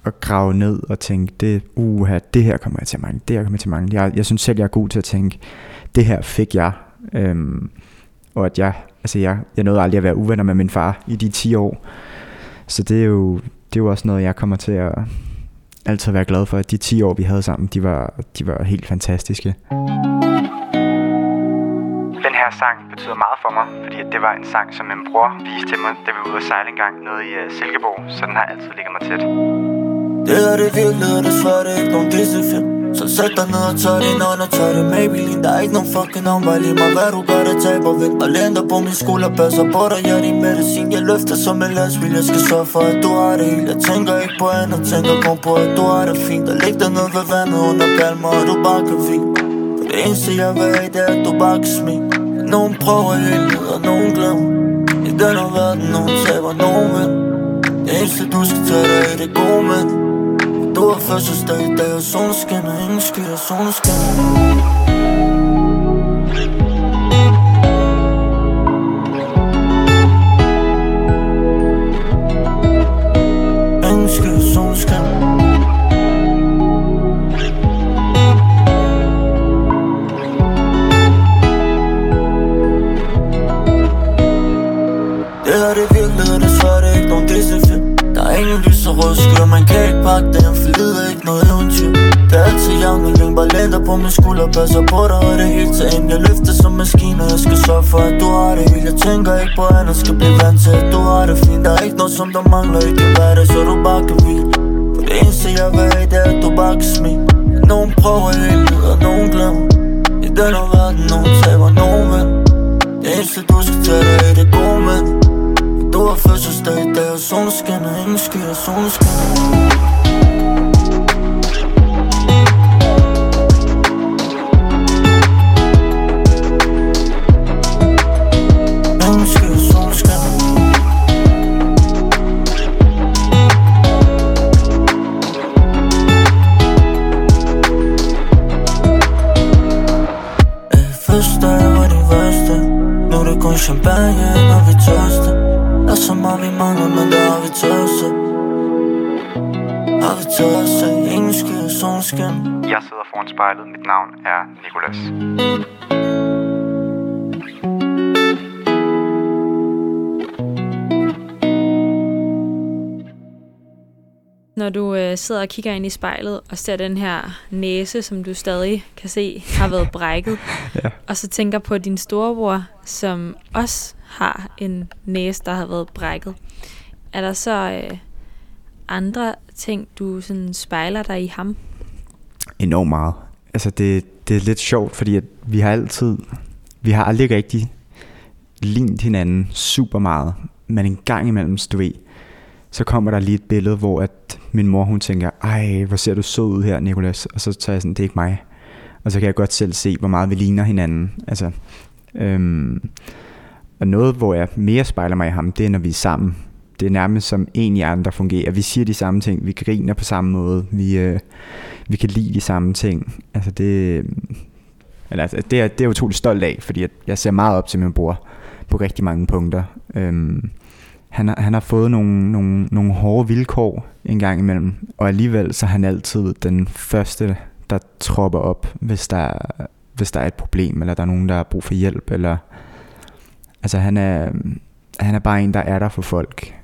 at grave ned og tænke, det, uha, det her kommer jeg til at mangle, det her kommer jeg til at mangle. Jeg, jeg synes selv, jeg er god til at tænke, det her fik jeg. Øhm, og at jeg, altså jeg, jeg nåede aldrig at være uvenner med min far i de 10 år. Så det er jo, det er jo også noget, jeg kommer til at altid være glad for, at de 10 år, vi havde sammen, de var, de var helt fantastiske. Den her sang betyder meget for mig, fordi det var en sang, som min bror viste til mig, da vi var ude at sejle en gang nede i uh, Silkeborg, så den har altid ligget mig tæt. Det er det virkelig, og det svarer det ikke nogen Disney-film så sæt dig ned og tør din ånd og tør det Maybelline Der er ikke nogen fucking om, bare lige mig hvad du gør, det taber vind Og læn på min skulder, passer på dig, jeg er din medicin Jeg løfter som en lastbil, jeg skal sørge for, at du har det hele Jeg tænker ikke på andet, tænker kun på, at du har det fint Og læg dig ned ved vandet under palmer, og du bare kan hvile For det eneste jeg vil have, det er, at du bare kan smile Nogen prøver helt ned, og nogen glemmer I den her verden, nogen taber, nogen vind Det eneste du skal tage dig af, det gode med du har fødselsdag i dag, og solen skinner Ingen skyer, solen skinner ingen lys og rød skyer, man kan ikke pakke det. Han forlider ikke noget eventyr. Det er altid jævn og længe, bare lænder på min skulder. Passer på dig og det hele til end Jeg løfter som maskiner, jeg skal sørge for at du har det hele Jeg tænker ikke på andet, skal blive vant til at du har det fint. Der er ikke noget som der mangler i din hverdag, så du bare kan hvile. For det eneste jeg vil have, det er at du bare kan smile. Nogen prøver hele livet, og nogen glemmer. I den her verden, nogen taber, nogen vinder Det eneste du skal tage dig i det gode mænd har fødselsdag i dag, og solen skinner Ingen skyer, solen skinner Ingen skyer, solen skinner Vi tørste, ingen skyer solskin Jeg sidder foran spejlet. Mit navn er Nikolas. Når du øh, sidder og kigger ind i spejlet og ser den her næse, som du stadig kan se har været brækket, [LAUGHS] Ja. og så tænker på din storebror, som også har en næse, der har været brækket. Er der så øh, andre ting, du sådan spejler dig i ham? enormt meget. Altså det, det er lidt sjovt, fordi at vi har altid, vi har aldrig rigtig lignet hinanden super meget, men en gang imellem, du ved, så kommer der lige et billede, hvor at min mor, hun tænker, ej, hvor ser du så ud her, Nikolas? Og så tager jeg sådan, det er ikke mig. Og så kan jeg godt selv se, hvor meget vi ligner hinanden. Altså, øhm, og noget, hvor jeg mere spejler mig i ham, det er, når vi er sammen. Det er nærmest som en hjerne, der fungerer. Vi siger de samme ting, vi griner på samme måde, vi, øh, vi kan lide de samme ting. Altså det, eller, altså, det, er, det er jeg utroligt stolt af, fordi jeg, jeg ser meget op til min bror på rigtig mange punkter. Øhm, han, har, han har fået nogle, nogle, nogle hårde vilkår en gang imellem, og alligevel så er han altid den første, der tropper op, hvis der, hvis der er et problem, eller der er nogen, der har brug for hjælp, eller altså han er, han er bare en, der er der for folk,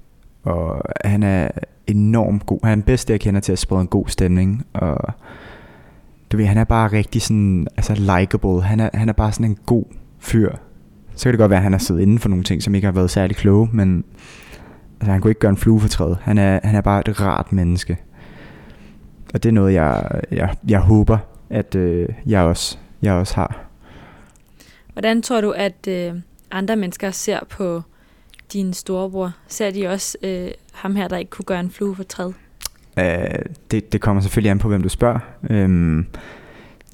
og han er enormt god. Han er den bedste, jeg kender til at sprede en god stemning, og du ved, han er bare rigtig sådan, altså likable. Han er, han er bare sådan en god fyr. Så kan det godt være, at han har siddet inden for nogle ting, som ikke har været særlig kloge, men altså, han kunne ikke gøre en flue for træet. Han er, han er bare et rart menneske. Og det er noget, jeg, jeg, jeg håber, at øh, jeg, også, jeg også har. Hvordan tror du, at øh, andre mennesker ser på din storebror? Ser de også øh, ham her, der ikke kunne gøre en flue for træd? Uh, det, det kommer selvfølgelig an på, hvem du spørger. Um,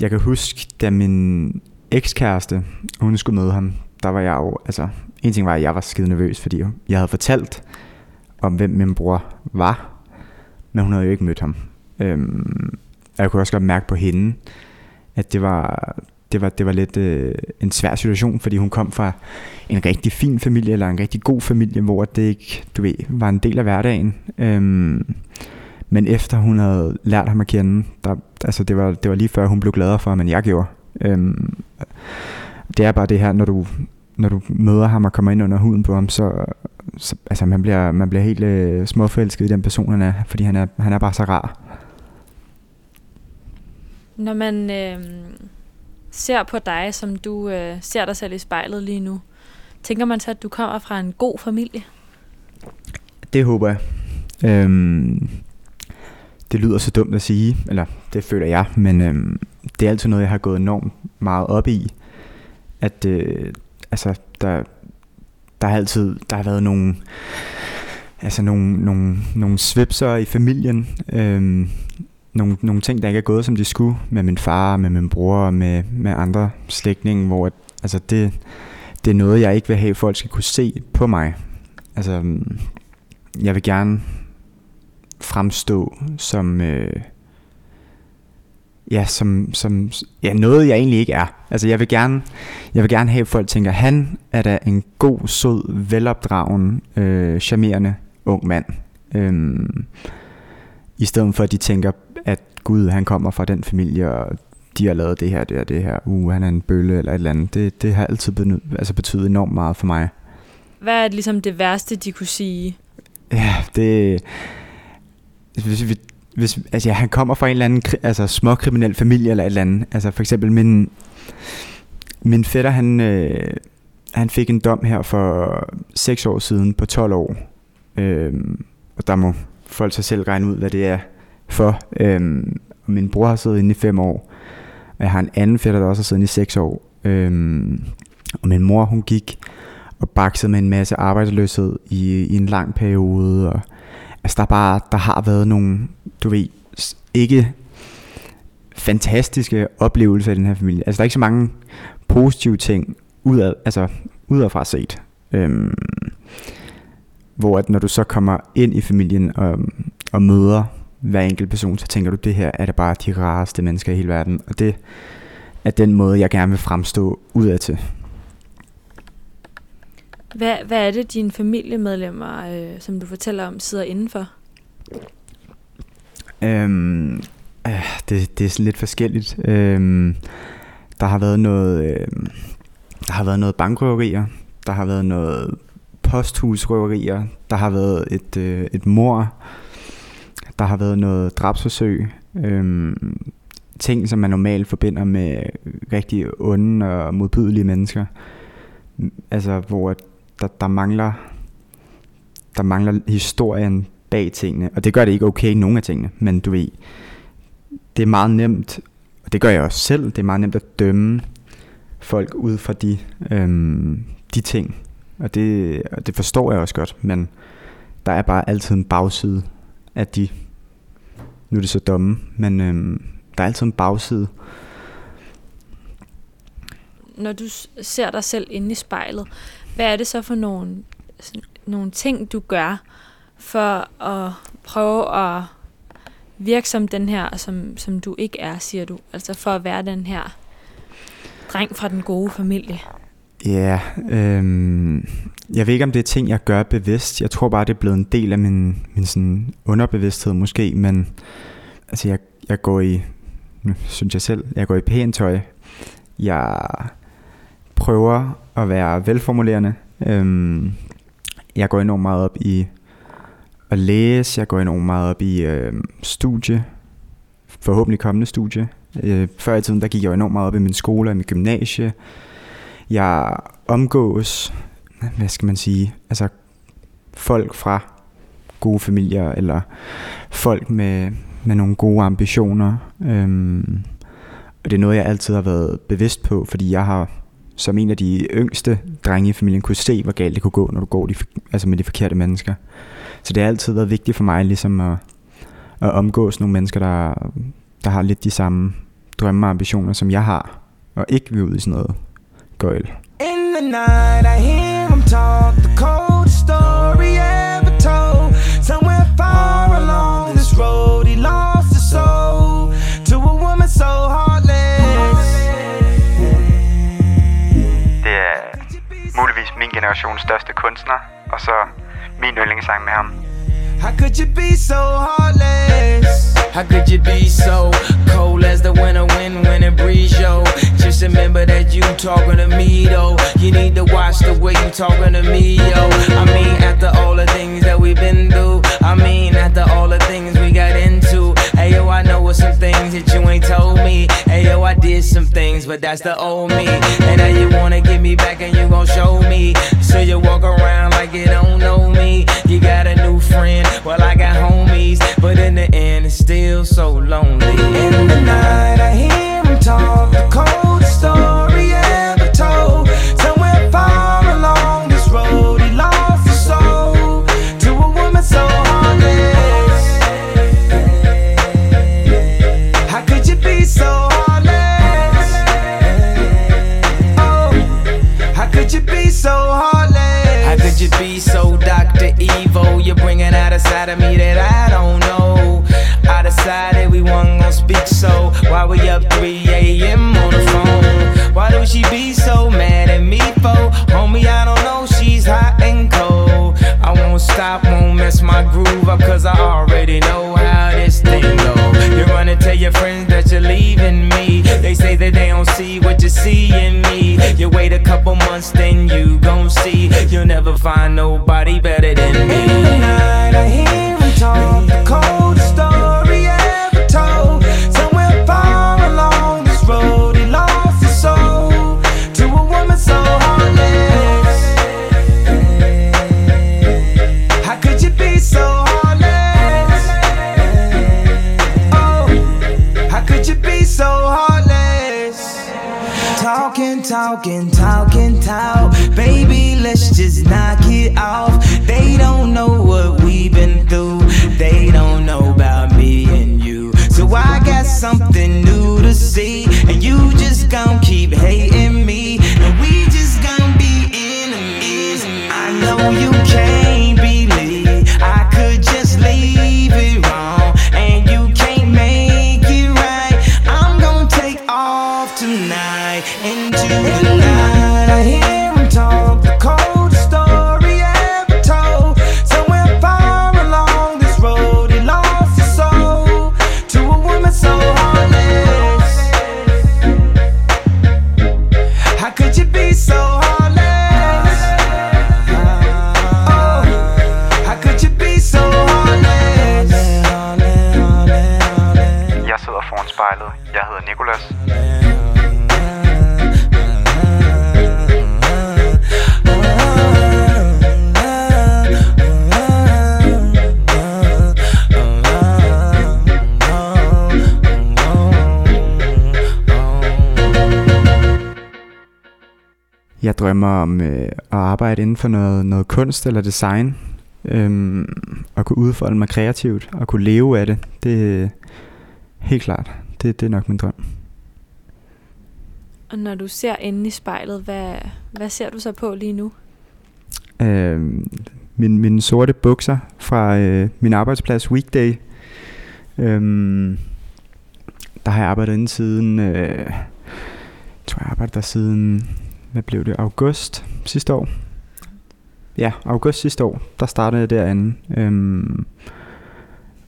jeg kan huske, da min ekskæreste, hun skulle møde ham, der var jeg jo, altså, en ting var, at jeg var skide nervøs, fordi jeg havde fortalt om, hvem min bror var, men hun havde jo ikke mødt ham. Um, og jeg kunne også godt mærke på hende, at det var, det var, det var lidt øh, en svær situation, fordi hun kom fra en rigtig fin familie, eller en rigtig god familie, hvor det ikke, du ved, var en del af hverdagen. Øhm, men efter hun havde lært ham at kende, der, altså det var, det var lige før hun blev gladere for ham, end jeg gjorde. Øhm, det er bare det her, når du, når du møder ham og kommer ind under huden på ham, så, så altså man bliver, man bliver helt øh, småforelsket i den person, han er, fordi han er, han er bare så rar. Når man øh, ser på dig, som du øh, ser dig selv i spejlet lige nu, tænker man så, at du kommer fra en god familie? Det håber jeg. Øhm, det lyder så dumt at sige, eller det føler jeg, men øhm, det er altid noget, jeg har gået enormt meget op i. At øh, altså, der, der har altid der har været nogle, altså nogle, nogle, nogle svipser i familien. Øhm, nogle, nogle ting, der ikke er gået, som de skulle, med min far, med min bror med, med andre slægtninge, hvor at, altså det, det er noget, jeg ikke vil have, at folk skal kunne se på mig. Altså, mm, jeg vil gerne fremstå som øh, ja som som ja noget jeg egentlig ikke er. Altså jeg vil gerne jeg vil gerne have at folk tænker han er da en god sød velopdragen øh, charmerende ung mand. Øhm, I stedet for at de tænker at gud han kommer fra den familie og de har lavet det her det her det her. Uh han er en bølle eller et eller andet. Det det har altid benyt, altså betydet enormt meget for mig. Hvad er ligesom det værste, de kunne sige? Ja, det... Hvis, vi, hvis, altså, ja, han kommer fra en eller anden altså, småkriminel familie eller et eller andet. Altså for eksempel min, min fætter, han, øh, han fik en dom her for 6 år siden på 12 år. Øhm, og der må folk sig selv regne ud, hvad det er for. Øhm, og min bror har siddet inde i 5 år. Og jeg har en anden fætter, der også har siddet inde i 6 år. Øhm, og min mor, hun gik og baksede med en masse arbejdsløshed i, i en lang periode. Og, altså der, bare, der har været nogle, du ved, ikke fantastiske oplevelser i den her familie. Altså der er ikke så mange positive ting udad, altså udadfra set. Øhm, hvor at når du så kommer ind i familien og, og møder hver enkelt person, så tænker du, det her er det bare de rareste mennesker i hele verden. Og det, er den måde, jeg gerne vil fremstå udadtil. Hvad, hvad er det, dine familiemedlemmer, øh, som du fortæller om, sidder indenfor? Øhm, øh, det, det er sådan lidt forskelligt. Øhm, der har været noget, øh, der har været noget bankrøverier, der har været noget posthusrøverier, der har været et, øh, et mor, der har været noget drabsforsøg, øhm, ting som man normalt forbinder med rigtig onde og modbydelige mennesker. Altså hvor der, der mangler der mangler historien bag tingene, og det gør det ikke okay nogle af tingene, men du ved, det er meget nemt, og det gør jeg også selv, det er meget nemt at dømme folk ud fra de, øhm, de ting, og det, og det forstår jeg også godt, men der er bare altid en bagside af de, nu er det så domme, men øhm, der er altid en bagside. Når du ser dig selv inde i spejlet, hvad er det så for nogle, nogle ting, du gør for at prøve at virke som den her, som, som du ikke er, siger du? Altså for at være den her dreng fra den gode familie. Ja, øhm, jeg ved ikke, om det er ting, jeg gør bevidst. Jeg tror bare, det er blevet en del af min, min sådan underbevidsthed måske, men altså, jeg, jeg går i, synes jeg selv, jeg går i pænt tøj. Jeg prøver at være velformulerende. Øhm, jeg går enormt meget op i at læse. Jeg går enormt meget op i øh, studie. Forhåbentlig kommende studie. Øh, før i tiden, der gik jeg enormt meget op i min skole og min gymnasie. Jeg omgås, hvad skal man sige, altså folk fra gode familier, eller folk med, med nogle gode ambitioner. Øhm, og det er noget, jeg altid har været bevidst på, fordi jeg har som en af de yngste drenge i familien kunne se, hvor galt det kunne gå, når du går de, altså med de forkerte mennesker. Så det har altid været vigtigt for mig ligesom at, at omgås nogle mennesker, der, der har lidt de samme drømme og ambitioner, som jeg har, og ikke vil ud i sådan noget gøjl. In the night I hear him talk the cold story ever told Somewhere far along this road he lost his soul To a woman so heartless Det er muligvis min generations største kunstner, og så min yndlingssang med ham. How could you be so heartless? How could you be so cold as the winter wind when it breeze, yo? Just remember that you talking to me, though. You need to watch the way you talking to me, yo. I mean, after all the things that we've been through, I mean, after all the things we got into. Hey, yo, I know what some things that you ain't told me. Hey, yo, I did some things, but that's the old me. And now you wanna get me back and you gon' show me. So you walk around like you don't know me. You got a new friend, well, I got homies. But in the end, it's still so lonely. In months, then you gon' see. You'll never find nobody better than me. Drømmer om øh, at arbejde inden for noget, noget kunst eller design. Øhm, og kunne udfolde mig kreativt og kunne leve af det. Det er helt klart. Det, det er nok min drøm. Og når du ser inde i spejlet, hvad, hvad ser du så på lige nu? Øh, min, mine sorte bukser fra øh, min arbejdsplads Weekday. Øh, der har jeg arbejdet inde siden, øh, jeg tror jeg arbejdet der siden, hvad blev det, august sidste år. Ja, august sidste år, der startede jeg derinde. Øhm,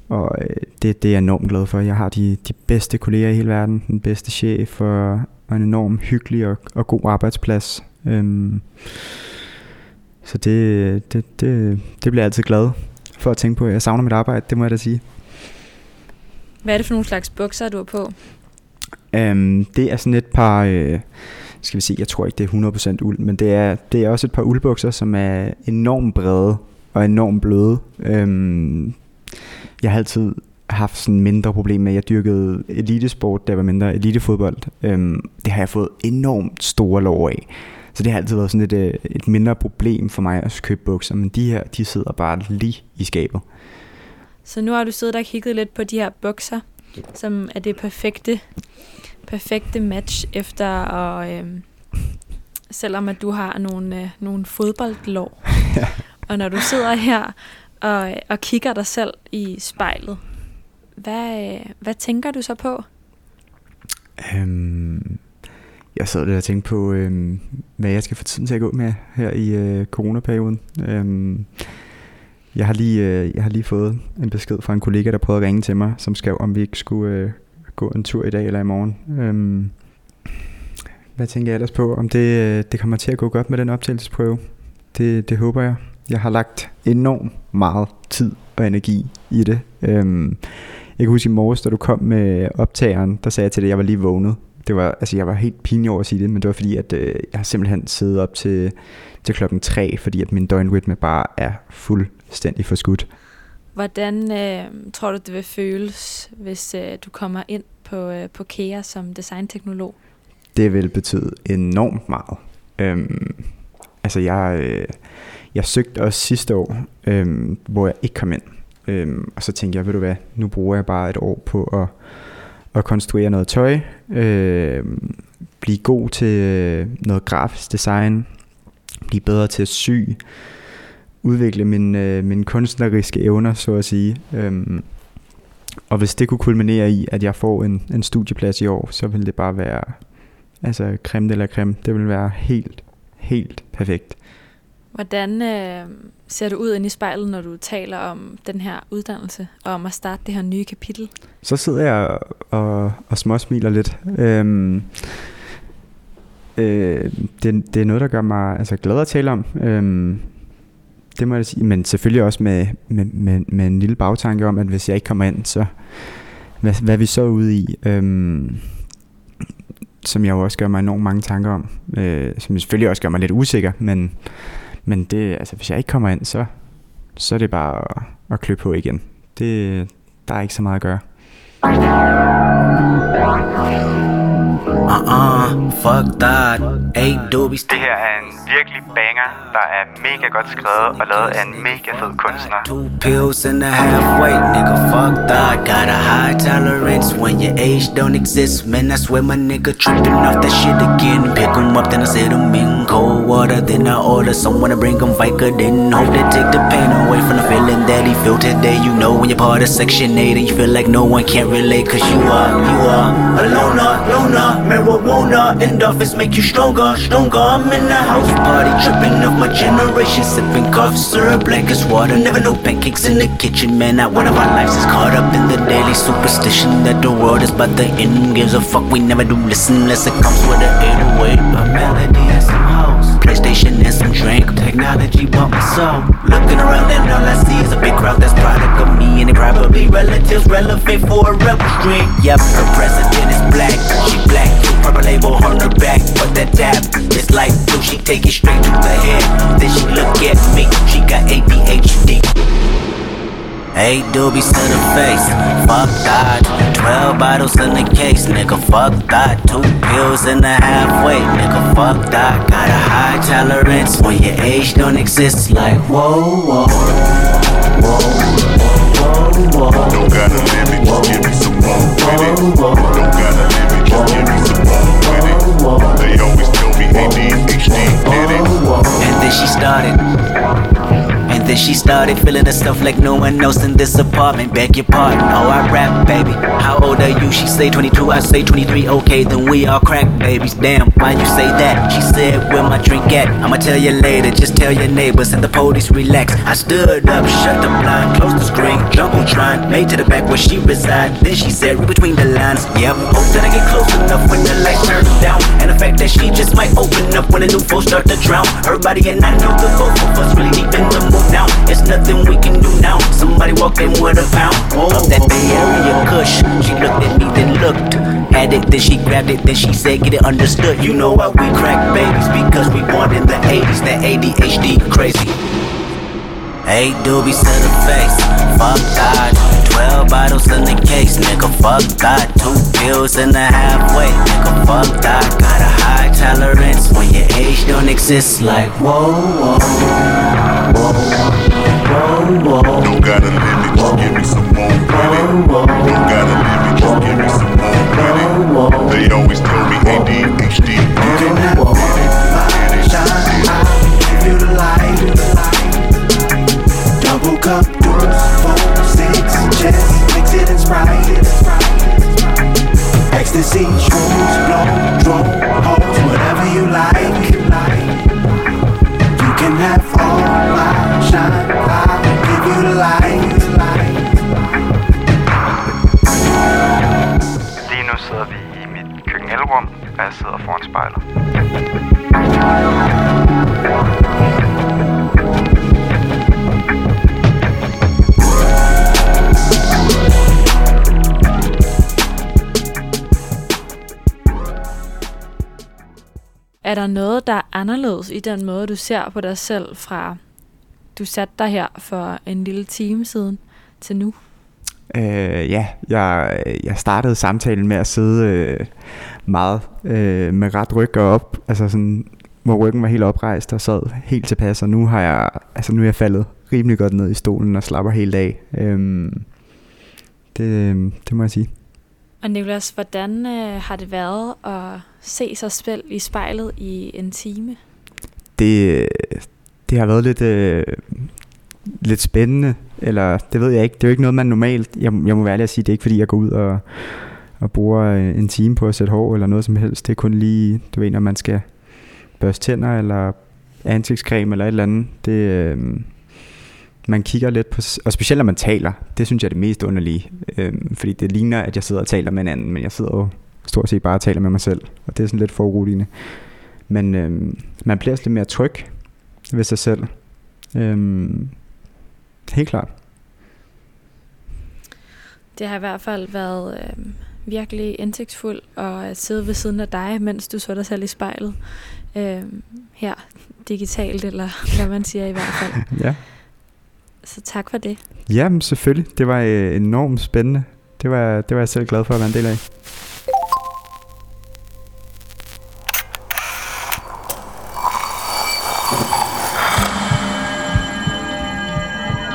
og øh, det, det er jeg enormt glad for. Jeg har de, de bedste kolleger i hele verden, den bedste chef og, og en enorm hyggelig og, og god arbejdsplads. Øhm, så det, det, det, det bliver jeg altid glad for at tænke på. Jeg savner mit arbejde, det må jeg da sige. Hvad er det for nogle slags bukser, du har på? Um, det er sådan et par, øh, skal vi se, jeg tror ikke det er 100% uld, men det er, det er også et par uldbukser, som er enormt brede og enormt bløde. Um, jeg har altid haft sådan mindre problem med, at jeg dyrkede elitesport, da jeg var mindre elitefodbold. Um, det har jeg fået enormt store lov af. Så det har altid været sådan et, øh, et mindre problem for mig at købe bukser, men de her, de sidder bare lige i skabet. Så nu har du siddet og kigget lidt på de her bukser, som er det perfekte, perfekte match efter at, øh, selvom at du har nogle, øh, nogle fodboldlår. [LAUGHS] og når du sidder her og, og kigger dig selv i spejlet, hvad, øh, hvad tænker du så på? Øhm, jeg sad lidt og tænkte på, øhm, hvad jeg skal få tiden til at gå med her i øh, coronaperioden. Øhm, jeg, har lige, øh, jeg har lige fået en besked fra en kollega, der prøvede at ringe til mig, som skrev, om vi ikke skulle øh, gå en tur i dag eller i morgen. Øhm, hvad tænker jeg ellers på? Om det, øh, det kommer til at gå godt med den optagelsesprøve? Det, det håber jeg. Jeg har lagt enormt meget tid og energi i det. Øhm, jeg kan huske i morges, da du kom med optageren, der sagde jeg til dig, at jeg var lige vågnet det var, altså jeg var helt pinlig over at sige det, men det var fordi, at øh, jeg har simpelthen siddet op til, til klokken 3, fordi at min døgnrytme bare er fuldstændig forskudt. Hvordan øh, tror du, det vil føles, hvis øh, du kommer ind på, øh, på KEA som designteknolog? Det vil betyde enormt meget. Øhm, altså jeg, øh, jeg søgte også sidste år, øh, hvor jeg ikke kom ind. Øhm, og så tænkte jeg, ved du hvad, nu bruger jeg bare et år på at at konstruere noget tøj, øh, blive god til øh, noget grafisk design, blive bedre til at sy, udvikle min, øh, mine kunstneriske evner, så at sige. Øhm, og hvis det kunne kulminere i, at jeg får en, en studieplads i år, så vil det bare være altså creme eller creme. Det vil være helt, helt perfekt. Hvordan øh, ser du ud ind i spejlet, når du taler om den her uddannelse, og om at starte det her nye kapitel? Så sidder jeg og, og småsmiler lidt. Øhm, øh, det, det er noget, der gør mig altså, glad at tale om. Øhm, det må jeg sige. Men selvfølgelig også med, med, med, med en lille bagtanke om, at hvis jeg ikke kommer ind, så hvad, hvad vi så ude i. Øhm, som jeg jo også gør mig enormt mange tanker om. Øh, som selvfølgelig også gør mig lidt usikker, men men det, altså, hvis jeg ikke kommer ind, så, så er det bare at, at klø på igen. Det, der er ikke så meget at gøre. Uh-uh, fuck that. Hey, doobies. Det her er en virkelig banger, der er mega godt skrevet og lavet af en mega fed kunstner. Two pills and a halfway, nigga, fuck that. Got a high tolerance when your age don't exist. Man, I swear my nigga tripping off that shit again. Pick him up, then I set him in cold water. Then I order someone to bring him. Then hope they take the pain away from the feeling that he feel today. You know when you're part of Section 8 and you feel like no one can relate. Cause you are, you are a loner, loner, marijuana. Endorphins make you stronger, stronger. I'm in the house party, tripping off my generation, sipping cough syrup like it's water. Never no pancakes in the kitchen, man. Not one of our lives is caught up in the daily superstition that the world is but the end. Gives a fuck, we never do listen unless it comes with an 808, a oh melody and some house. PlayStation and some drink, technology bump my soul. Looking around and all I see is a big crowd that's product of me and it probably relatives relevant for a rebel stream. Yep, her president is black, she black, purple label on her back, but that dab is like blue. She take it straight to the head, then she look at me. She got ADHD. Eight doobies to the face, fuck that. Twelve bottles in the case, nigga, fuck that. Two pills in the halfway, nigga, fuck that. Got a high tolerance when your age don't exist. Like whoa, whoa, whoa, whoa, whoa. Don't got a limit, just give me some more. Don't got a limit, just give me some more always tell me ADHD did it. And then she started. And then she started feeling stuff like no one else in this apartment. Beg your pardon, oh I rap, baby. How old are you? She say 22, I say 23. Okay, then we all crack babies. Damn, why you say that? She said, where my drink at? I'ma tell you later. Just tell your neighbors and the police relax. I stood up, shut the blind, closed the screen, jumbotron, made to the back where she reside. Then she said, read between the lines. Yep, oh, hope that I get close enough when the lights turn down the fact that she just might open up when the new foes start to drown. Her body and I know the both of us really deep in the mood now. It's nothing we can do now. Somebody walk in with a pound. Oh, that Bay Area Kush. She looked at me, then looked. Had it, then she grabbed it, then she said, get it understood. You know why we crack babies? Because we born in the 80s, that ADHD crazy. Hey, do we set a face, fuck dodge. 12 bottles in the case, nigga. Fuck God. Two pills in the halfway, nigga. Fuck God. Got a high tolerance when your age don't exist. Like, whoa, whoa. Whoa, whoa. Don't gotta live it, just give me some more credit. Don't gotta live it, just give me some more credit. They always tell me ADHD, get it, get it, get it. Double cup, double cup. Ecstasy, shrooms, blow, drop, holes, whatever you like. You can have all my shine. I'll give you the light. Lige nu sidder vi i mit køkkenelrum, og jeg sidder foran spejlet. Er der noget, der er anderledes i den måde, du ser på dig selv fra du satte dig her for en lille time siden til nu? Øh, ja, jeg, jeg startede samtalen med at sidde øh, meget øh, med ret ryg og op, altså sådan, hvor ryggen var helt oprejst og sad helt tilpas, og nu har jeg, altså nu er jeg faldet rimelig godt ned i stolen og slapper helt af. Øh, det, øhm, det må jeg sige. Og Niklas, hvordan øh, har det været at se sig selv i spejlet i en time? Det, det har været lidt, øh, lidt spændende, eller det ved jeg ikke. Det er jo ikke noget, man normalt... Jeg, jeg må være ærlig at sige, det er ikke fordi, jeg går ud og, og bruger øh, en time på at sætte hår eller noget som helst. Det er kun lige, du ved, når man skal børste tænder eller ansigtscreme eller et eller andet. Det, øh, man kigger lidt på, og specielt når man taler, det synes jeg er det mest underlige, øh, fordi det ligner, at jeg sidder og taler med en anden, men jeg sidder jo stort set bare og taler med mig selv, og det er sådan lidt foruroligende. Men øh, man bliver lidt mere tryg ved sig selv. Øh, helt klart. Det har i hvert fald været øh, virkelig indsigtsfuldt at sidde ved siden af dig, mens du så dig selv i spejlet. Øh, her digitalt, eller [LAUGHS] hvad man siger i hvert fald. ja. Så tak for det. Jamen selvfølgelig. Det var øh, enormt spændende. Det var, det var jeg selv glad for at være en del af.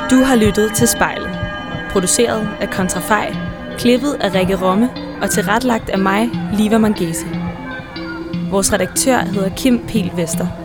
Du har lyttet til Spejlet. Produceret af Kontrafej, klippet af Rikke Romme og tilretlagt af mig, Liva Mangesi. Vores redaktør hedder Kim Pil Vester.